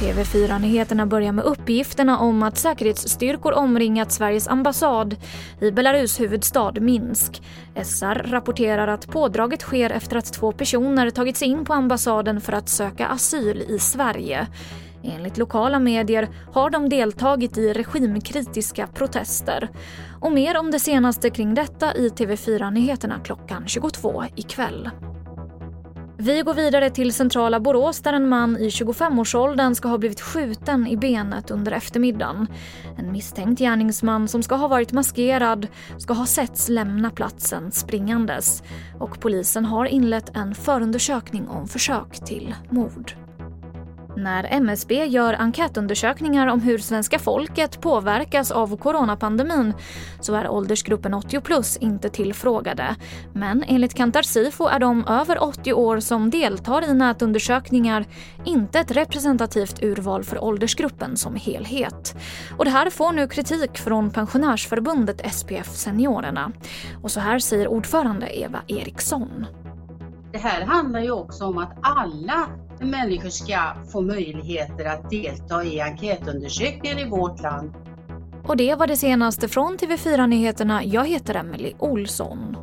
TV4-nyheterna börjar med uppgifterna om att säkerhetsstyrkor omringat Sveriges ambassad i Belarus huvudstad Minsk. SR rapporterar att pådraget sker efter att två personer tagit sig in på ambassaden för att söka asyl i Sverige. Enligt lokala medier har de deltagit i regimkritiska protester. Och mer om det senaste kring detta i TV4-nyheterna klockan 22 ikväll. Vi går vidare till centrala Borås där en man i 25-årsåldern ska ha blivit skjuten i benet under eftermiddagen. En misstänkt gärningsman som ska ha varit maskerad ska ha setts lämna platsen springandes och polisen har inlett en förundersökning om försök till mord. När MSB gör enkätundersökningar om hur svenska folket påverkas av coronapandemin så är åldersgruppen 80 plus inte tillfrågade. Men enligt Kantar Sifo är de över 80 år som deltar i nätundersökningar inte ett representativt urval för åldersgruppen som helhet. Och det här får nu kritik från pensionärsförbundet SPF Seniorerna. Och så här säger ordförande Eva Eriksson. Det här handlar ju också om att alla människor ska få möjligheter att delta i enkätundersökningar i vårt land. Och det var det senaste från TV4 Nyheterna. Jag heter Emily Olsson.